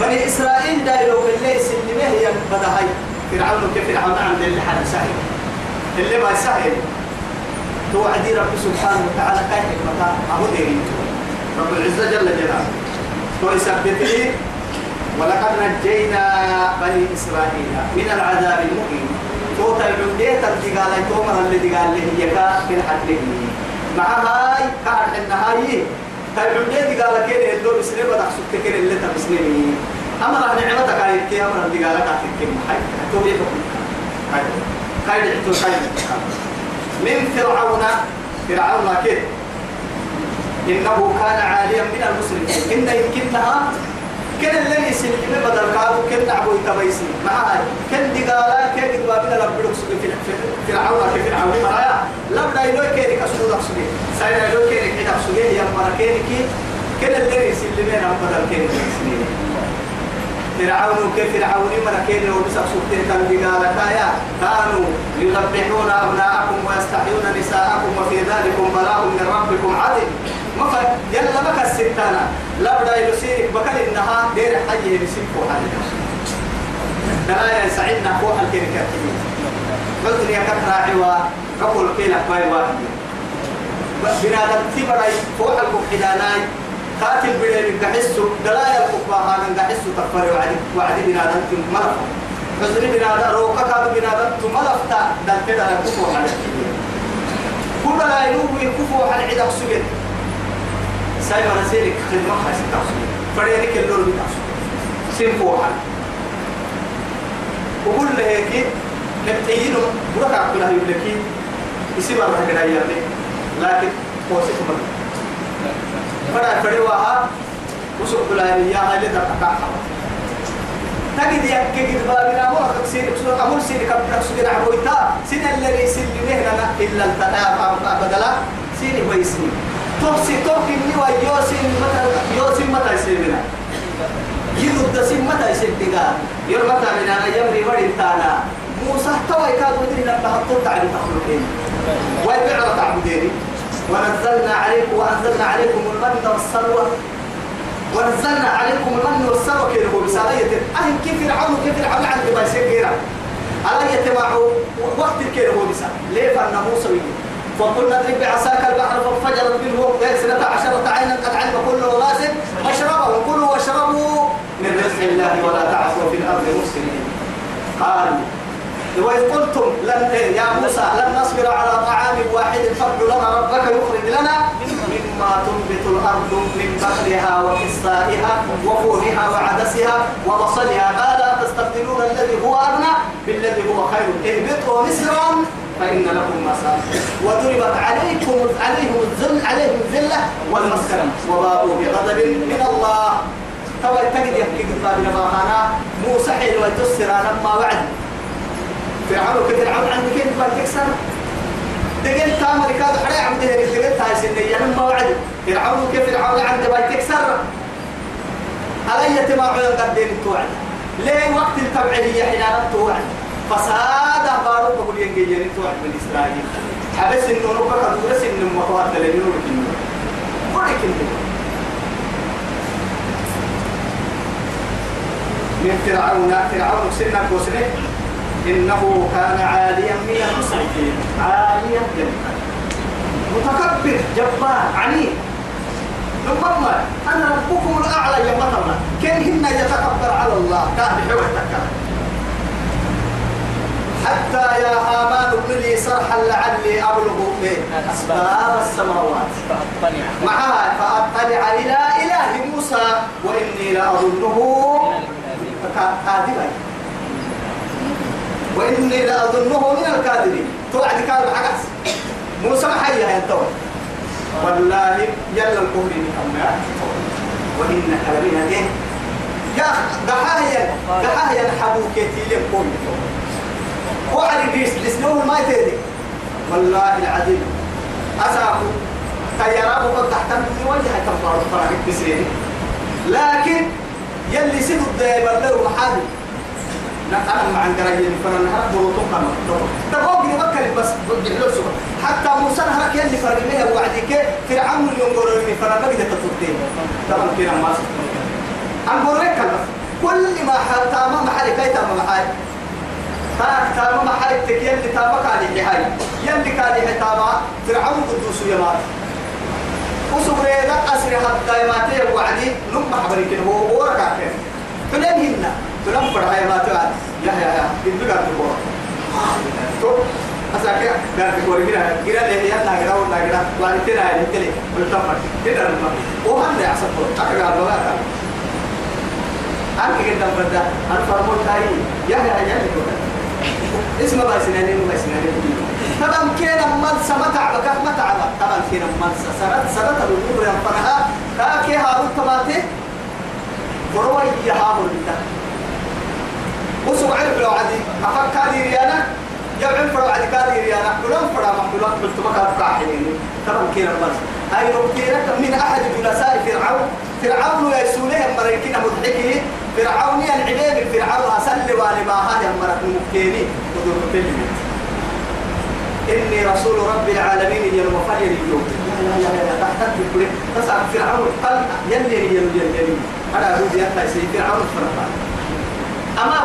[SPEAKER 1] بني إسرائيل دايلو اللي يسلمي هي بدهاي. فرعون كيف فرعون عند اللي حد سهل. اللي ما سهل توعدي رب سبحانه وتعالى متى أبو ديرين رب العزة جل جلاله. ويثبت لي ولقد نجينا بني إسرائيل من العذاب المقيم توتا العمدية الدقال تومر اللي قال له يكا الحد مع هاي كان النهاية هاي. العمدية قال كده اللو بسنة بدك سكت كده اللي تبسني أما راه نعمتك هاي كي أمر اللي قال لك أتكلم هاي تو يفهم هاي هاي دعتو هاي من فرعون فرعون كده. إنه كان عاليا من المسلمين. إن يمكنها كن اللي يسلم بدل كادو كن نعبو يتبيسي معاي كن دقالا كن دقالا بنا لبدوك سوق في العون في العون مرايا لبدا يلوي كيري كسود أقصدي ساينا يلوي كيري كده أقصدي يا مرا كيري كي كن اللي يسلم أنا بدل كيري سنين فرعون كيف فرعون مرا كيري وبس أقصدي كان دقالا كايا كانوا يذبحون أبناءكم ويستحيون نساءكم وفي ذلك بلاء من ربكم عظيم. ما يلا بك الستانة لا بدا يلسيك بكل إنها دير حي يلسيك فوق دلايا سعيدنا فوق الكيركات قلت لي كثرة عوا قبل كيلك باي واحد. بنادم تبري فوق الكحداناي قاتل بلين قحسو دلايا الكبا هذا قحسو تكفر وعدي وعدي بنادم تملف حزني بنادم روكا كاد بنادم تملف تا دل كده كفو على كل لا ينوي كفو على عدك سجد سايما نسيرك خدمة خاصة تحصل فرينك اللور بتحصل سيمفوها وقول له هيك نبتينه بركة كلها يبلكي. يسيب الله كده يرني لكن هو سيكون فرع فريوها وسوق كلها يا هاي تقطع تجد يكيد بابنا مو أكسير بسوا أمور سير كم تكسير عبويتا سين اللي يسلمه لنا إلا التنام بدلا سيني ويسني توسي توكي مني ويوسين متى يوسين متى يسيبنا يرد سين متى يسيبنا يوم متى من أنا يمري ورد تانا موسى توي كاد ودري لما حطوا تعالي تخلقين ويبيع تعبديني ونزلنا عليكم وأنزلنا عليكم المن والسلوى. ونزلنا عليكم المن والسلوى. هو بسالية أهل كيف فرعون كيف فرعون عند ما يسير على يتبعوا وقت كده هو بسال ليه؟ فأنا موسى فقلنا اضرب بعصاك البحر فانفجرت منه اثنتا عشرة عينا قد علم كل أناس مشربهم كلوا واشربوا. من رزق الله ولا تعثوا في الأرض مفسدين قال وإذ قلتم لن يا موسى لن نصبر على طعام واحد فادع لنا ربك يخرج لنا مما تنبت الأرض من بقلها وقصائها وفومها وعدسها وبصلها. ما لا تستبدلون الذي هو أدنى بالذي هو خير؟ اهبطوا مصرا فإن لكم ما وضربت عليكم عليهم الذل عليهم الذلة والمسكنة وباءوا بغضب من الله. توا تجد يحكي قبل ما موسى حين وتسر لما وعد. فرعون كثير عم عندك كيف ما تكسر دقل تامر كاد حري عم ده دقل تاي سنة يعني ما وعد. فرعون كيف فرعون عند بيتك سر علي يتمع قدين توعد. ليه وقت التبعية حين توعد؟ فساد بارو بقول ينجي ينجي توعد من إسرائيل. حبس إنه نبقى بس إنه مطوات لأنه لكنه ولكنه من فرعون فرعون سنة كوسنة. إنه كان عاليا من المسرفين عاليا جدا. متكبر جبار عنيد ثم أنا ربكم الأعلى يا مثلا كان هن يتكبر على الله؟ كان بحوى حتى يا هامان ابن لي صرحا لعلي أبلغ أسباب السماوات. معها فأطلع إلى إله موسى وإني لأظنه كاذبا وإني لأظنه من الكاذبين. توعد كاذب حقس موسى محيا يا تو والله يلا الكهر نكمل وإن كلامنا إيه يا دحايا دحايا الحبوك يتيلم كل وعلى جيس لسنوه ما يتدي والله العظيم. أسافو تيارابو قد تحت من وجهة تنفر فرق بسيني لكن يلي سيدو الدائما له محل أنا مع عندنا فرنا هرب تقول لي بكر بس سوا حتى موسى هرك يلي فرنا له وعدك فرعون ينظر لي فرنا بدي تطلتين طبعا كنا ما أنظر لك كل ما حال تمام محل كي تمام محل. تاك تاما محل تك يلي تاما كالي هاي يلي هاي تاما فرعون قدوس يمات وسبريدا حتى ما تيه وعدي نم حبريك هو ورقة كيف فلين تلم فرع ما تعال يا يا يا إنت قاعد تقول تو أساك قاعد تقول كده اللي هي لا كده ولا كده ولا كده اللي تلي ولا كده لما وهم ده أحسن أكيد قاعد بقى أنا كده بدأ أنا فرمول تاي يا يا يا اسمه بس نادي بس نادي طبعا كنا من سمتع بك متع طبعا كنا من سرت سرت الأمور يا فرها كاكي هارون تماتي فروي يا هارون وسوع عرف لو عدي أفك كادي ريانا؟ يبعن فرع عدي كادي ريانا. كلهم فرع محلولات قلت ما كانت قاحلين طبعا كنا من أي ربكينا من أحد جلساء فرعون. فرعون يسوليه مريكين مضحكين. فرعون العبيد فرعون أسل والما هذا مرك مكيني. ودور كلمة إني رسول رب العالمين يوم فجر اليوم. لا لا لا تحتك بكل تسعى فرعون. قل يلي يلي يلي أنا أقول يا فرعون فرعون. أما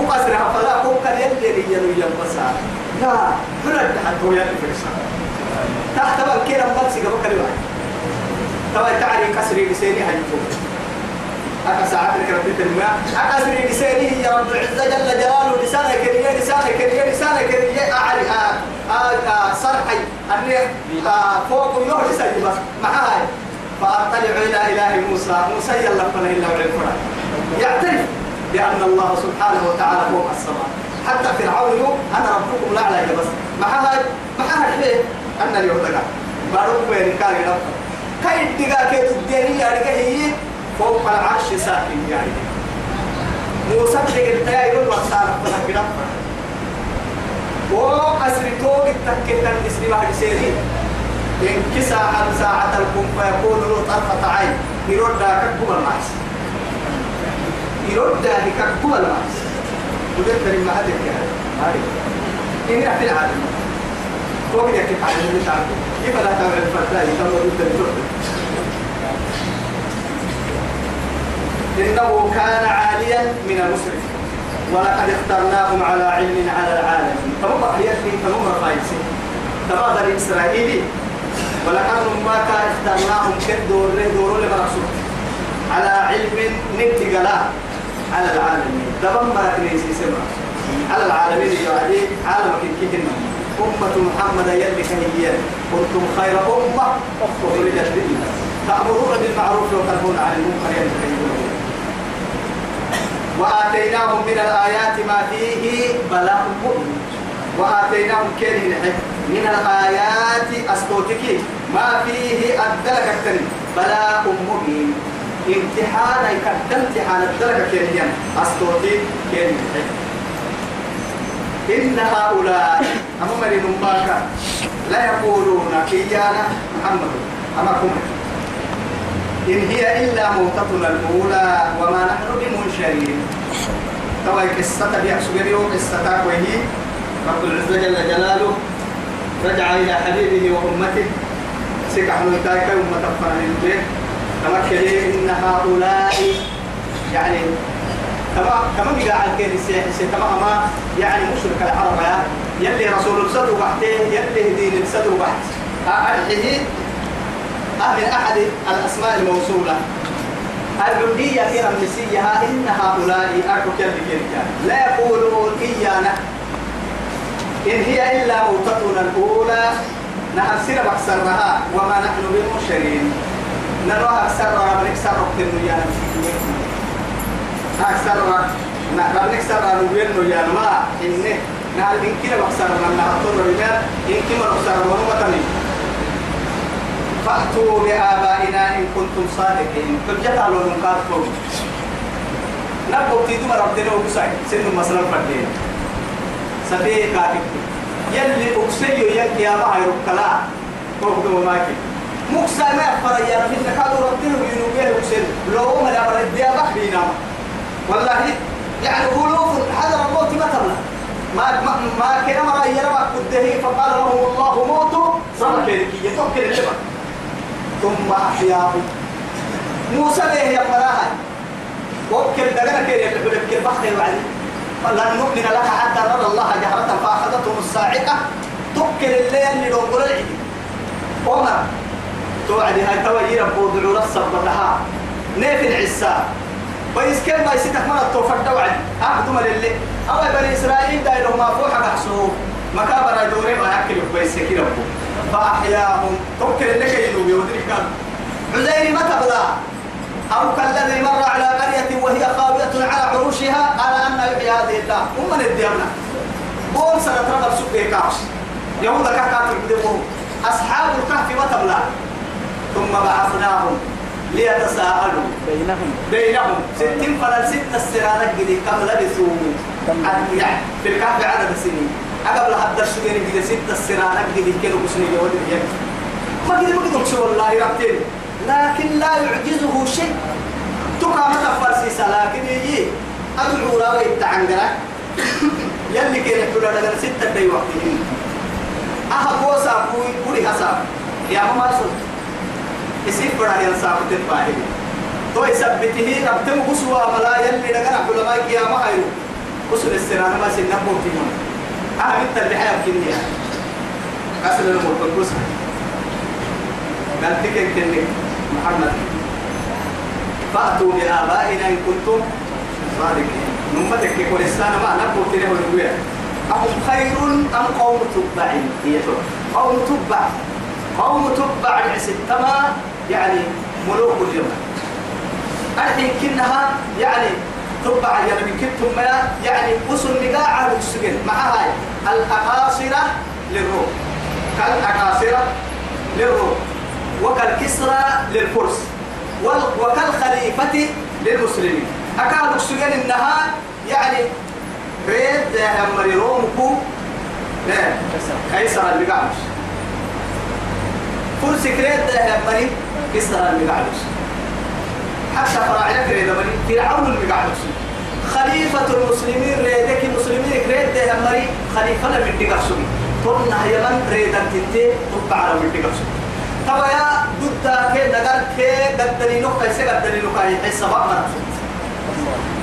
[SPEAKER 1] هو فلا هو كان يلي يلي يلي بسا لا هنا تحت هو يلي فرسا تحت بقى كده مبسي قبل كلمة. طبعا تعري كسري لساني هيكون أكا ساعات ربي الماء أكسر لسانه يا رب العزة جل جلاله. لسانك كريه لسانك كريه لسانك كريه أعلي صرحي. أني فوق يوه لساني بس. معاي. فأطلع إلى إله موسى. موسى يلا فلا إلا وعلم يعترف. بأن الله سبحانه وتعالى فوق السماء. حتى فرعون يوم أنا ربكم لا أعلى بس. معاها معاها الحين أن اليوم دقا بارك بين كاري رب كاي دقا كي تديني يا رجال فوق العرش ساكن يعني. موسى تقول يا يقول وصار فلا كده وقصر توق التكتن اسمي بعد سيرين إن كساعة ساعة الكم فيكون له طرفة عين. يرد كبب المعس يرد كبب المعس وذكر ما هذا الكلام هذه إن في العالم. فوق يكتب على المتعب كيف لا تعمل الفتاة يتمر الدكتور إنه كان عاليا من المسرف. ولقد اخترناهم على علم على العالمين فهم يكفي فهم رفايسين. بني إسرائيلي. ولقد ما اخترناهم كدور دور لمرسول على علم نبت على العالمين. دمر كنيسي سمع. على العالمين عالم كيكنا أمة محمد يلي كهيا كنتم خير أمة أخرجت لله تأمرون بالمعروف وتنهون عن المنكر يلي وآتيناهم من الآيات ما فيه بلاء مؤمن وآتيناهم كلمة من الآيات أستوتكي ما فيه الدرجة الثانية بلاء مبين. امتحان يقدم امتحان الدرجة كلمة أستوتي كلمة إن هؤلاء أمم لنماك لا يقولون كيانا محمد. أما كم؟ إن هي إلا موتتنا الأولى وما نحن بمنشرين. توا قصة بيحسب يوم قصة وهي رب العزة جل جلاله رجع إلى حبيبه وأمته. سكح نتايك أمة فرن تمكن إن هؤلاء يعني كما كما بيقع عن كيد السياح كما ما يعني مشرك العرب يلي رسول الصدر وحده يلي دين الصدر وحده أرحيه من أحد الأسماء الموصولة. العبودية في رمسيها إن هؤلاء أركو كذب لا يقولون إيانا. إن هي إلا موتتنا الأولى نحسن بكسرها وما نحن بمشرين نروح أكسرها بنكسر ربنا يا أكسرها نحن نكسر نبين يا ما إنه. نحن إن كنا بكسرها نحن بنا إن كنا بكسرها ونمتني فأتوا بآبائنا إن كنتم صادقين. حجة على المقاتل نبقى تيدو ربنا وكسعي سنو مثلا فردين سفيه كاتب يلي أكسيو يلي يا باي ركلا توقدوا ماكي مكسا ما يفر يا رب إنك هذا ربنا وينوبيه أكسيو لو ما لا برد يا بحرينا والله يعني ألوف هذا ما تبلغ ما ما ما كنا ما يرى كده. فقال لهم الله موتوا. صار كذي يتوكل اللبن ثم أحياه موسى به يا مراها وكل دغنا كير يقول لك بحر وعلي فلن نؤمن لك حتى نرى الله جهرة فأخذتهم الصاعقة تكل الليل اللي نقول العيد عمر. توعدي هاي توي ربو دعو للصب لها نيف العسا ويس كان ما يسيتك من التوفر دوعد أخدم للي أو بني إسرائيل دايلهم ما فوحة محسوب مكابر دوري ما يأكل كويس كي ربو فأحياهم. توكل لك ينوبي ودرك عزيري ما تبلا أو كالذي مر على قرية وهي خاوية على عروشها على أن يحيي هذه الله هم من الديانة. قول سنة رغب سبه كاش يهودا كاكاتر بدمهم أصحاب الكهف ما تبلا ثم بعثناهم ليتساءلوا
[SPEAKER 2] بينهم.
[SPEAKER 1] بينهم. ستين فلن ست السرانة جدي كم لبثوا؟ يعني في الكهف عدد السنين قبل هذا الشغل جدي ست السرانة جدي كانوا بسنين يود ما قدر ما قدر والله ربتين. لكن لا يعجزه شيء. تقع متى فرسيسة لكن يجي. أدعو لا ويتعنقنا يلي كان يقول لنا ستة دي وقتين أها بوسا بوي بوري حساب يا ما سوت يسيب بڑا ينصاب تتباهي تو يثبته ربتم بسوا ملا يلي لغنا علماء قيامة هايو. بسوا السرانة ما سنة بوتيون أها بنت اللي حيا بكنيا قصر المرتب بسوا قال تكن كنك محمد. فأتوا بآبائنا إن كنتم صادقين. نمتك كل السنة ما نبو تنه ونقول أهم خير أم قوم تبع؟ هي قوم تبع. قوم تبع الستما يعني ملوك اليمن الحين كنها يعني تبع يعني من كنتم يعني أسر نقاع السجن. مع هاي الأقاصرة للروم. كالأقاصرة للروم. وكالكسرى للفرس. وكالخليفة للمسلمين. أكاد السجن إنها يعني ريد أمري رومكو كيسر اللي قاعدش فرس كريد أمري كسر اللي قاعدش حتى فراعنة كريد أمري فرعون اللي قاعدش خليفة المسلمين ريدك المسلمين كريد أمري خليفة من دقاقسوني ترنا يمن ريدا تنتي تبع على من دقاقسوني تبا يا ضد كي دغر كي قدني نو كيسه قدني نو كاي حس سبب مرا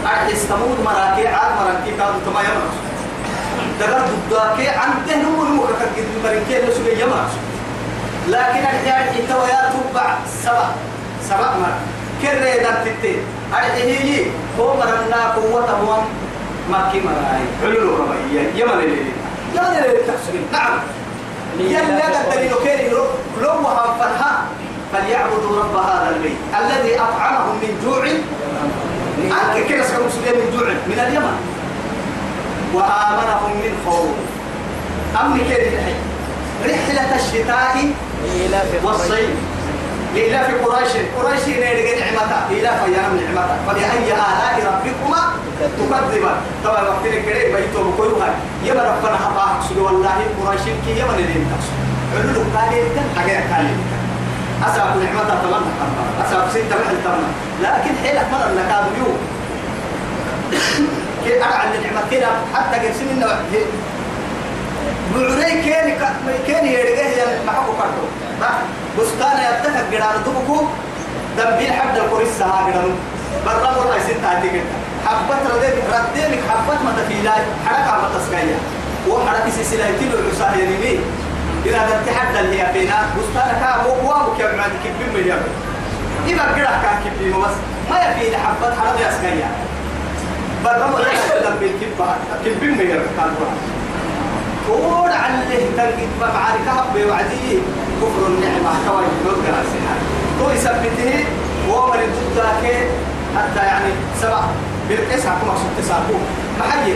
[SPEAKER 1] أحس تمود مرا كي عاد مرا كي كادو تما يمر دغر ضد كي عنده نو نو كقد مرا كي لو سوي يمر لكن أحيانا إنت ويا تبع سبع سبع مرا كرة دتتي أرجعي لي هو مرنا قوة هو ما كي مراي علو ربي يمن اللي يمن اللي تحسبين. نعم. يلا قدري لكيري لو فرها فليعبدوا رب هذا البيت. الذي أطعمهم من جوع. أنك كده سكروا من جوع؟ من اليمن. وآمنهم من خوف. أمن كده رحلة الشتاء والصيف لإلاف قريش. قريش نيرجع نعمتها. إلاف أيام نعمتها. فبأي آلاء ربكما تكذبا طبعا وقت كده بيتو بكويها يما ربنا حقا سبحانه والله قريش كي يما ندين تقصد. علو قال يتن حاجة قال أسأل نعمتها تمنى أسأل ستة محل تمنى لكن حيلك مرة لك هذا كي أقع النعمة كده. حتى قرسين إنه بعري كيني كيني يرجع يعني ما حكوا كرتو بستان يتفق جدار دم حد الكوريس سها جدار برا مرة يصير تأتي كده. حبة رديك رديك حبة ما تفيلا حركة ما تسكيا وحركة سلسلة تلو العساه يمين إذا تتحدى اللي هي بينا بستان كا هو هو كم عندك كم مليون إذا قرأ كان كم بس. ما يفيد حبة حركة سكيا برا مرة يصير بالكبة كم مليون كان كون عليه تلقيت معارك هب وعدي. كفر النعمة كوي نوكر السنة تو يثبته ومر ضدك حتى يعني سبع. بالقيس حكم مقصود تساقو محيي.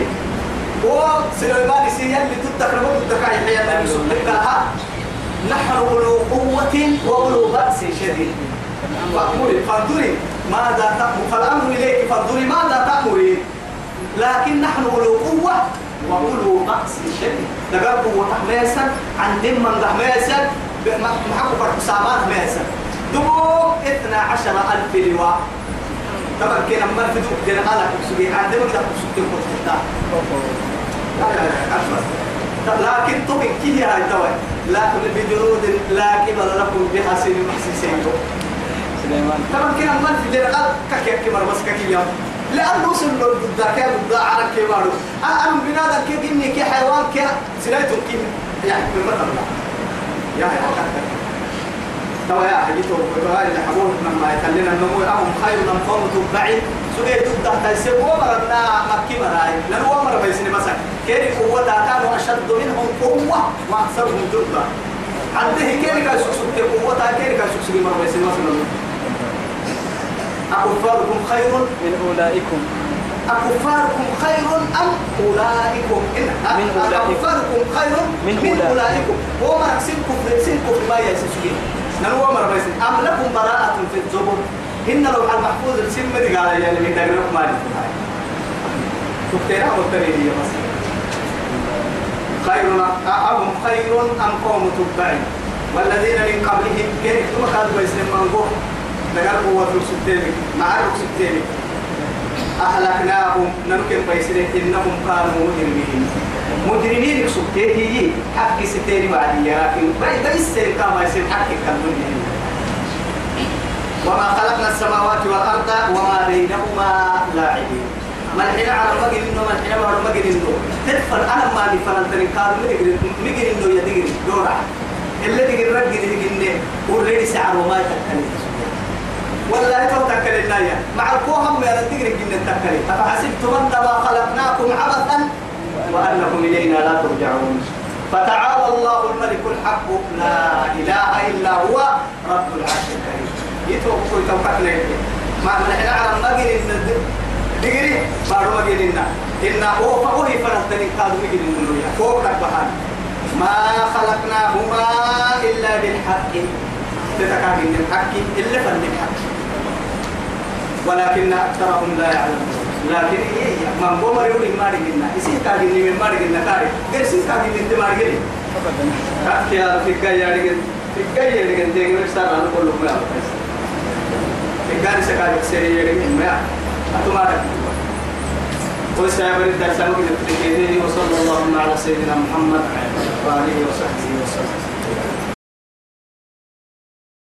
[SPEAKER 1] وسليمان سيئا اللي ضدك ربط ضدك صلى الله عليه نحن أولو قوة وأولو بأس شديد. فأقولي فانظري ماذا تأمر؟ فالأمر إليك. فانظري ماذا تأمرين؟ لكن نحن أولو قوة وأولو بأس شديد دقرب وتحميسا عن دم من تحميسا محقق فرق سامان حميسا دبو اثنا عشر ألف لواء. طبعا كنا دوك دينا كسبي عند ما كده كسبي كنت لكن طبعا كي هاي توي لا بجنود لا كبر لكم بها سن محسسين
[SPEAKER 2] سليمان.
[SPEAKER 1] طبعا كنا دينا على كك كبر بس يوم لأنه له ضد كان ضد على كبارو أنا بنادم كي حيوان كي سنايتهم كي يعني بالمثل يا يا توا يا حجيتو بقى اللي حبوه لما يخلينا النمو أهم خير من قوم تبعي سويت ضد تيسير. ومرنا مكي مراي. لأن هو مر بيسني مثلا كيري قوة كانوا أشد منهم قوة وأكثرهم جدا عنده كيري كان سوسك قوة كيري كان سوسك مر بيسني مثلا. أكفاركم خير؟
[SPEAKER 2] من أولئكم.
[SPEAKER 1] أكفاركم خير أم أولئكم؟ إن
[SPEAKER 2] من أولئكم.
[SPEAKER 1] أكفاركم خير
[SPEAKER 2] من
[SPEAKER 1] من
[SPEAKER 2] أولئكم.
[SPEAKER 1] هو ما سين كفر سين كفر ما يسسكين نلو مر بس أم لكم براءة في الزبر؟ إن لو على المحفوظ السم دي قال يعني من دقيق ما نفعل تكتيرها متريدية بس. خير أهم خير أم قوم تبعي. والذين من قبلهم كيف؟ ثم كانوا بيسلم من قوم دقال قوة ركسبتين مع ركسبتين أهلكناهم. نمكن بيسلم إنهم كانوا مجرمين. مجرمين ركسبتين هي حق ستين وعدية لكن بيس كما يصير حق كالمجرمين وما خلقنا السماوات والأرض وما بينهما لاعبين. الحين على المجد إنه الحين على المجد إنه. تدفن أنا ما نفن التنكار مجد إنه يدقر دورة. اللي دقر رجل دقر وريد سعر وما يتكلم. والله تو تكلم يا مع الكوهم يا تقرا جن التكلم أفحسبتم أنما خلقناكم عبثا وأنكم إلينا لا ترجعون. فتعالى الله الملك الحق. لا إله إلا هو رب العرش الكريم. يتوقف يتوقف ما إحنا على المجد إن دقري؟ بارو مجد إن. إن هو فهو فرحتني كادو مجد إنه يا فوق بحال ما خلقناهما إلا بالحق. تتكاين الحق. إلا فن الحق ولكن أكثرهم لا يعلمون. لكن من بومر يقول ما رجلنا يصير كاين من ما رجلنا كاري غير يصير كاين من ما
[SPEAKER 2] أبدا
[SPEAKER 1] كاتيا في الجاي رجل في الجاي رجل دين رسالة أنا كله ما في الجاي سكاي سري رجل ما أتوما وسيابر الدرس مجد وصلى الله على سيدنا محمد وآله وصحبه وسلم.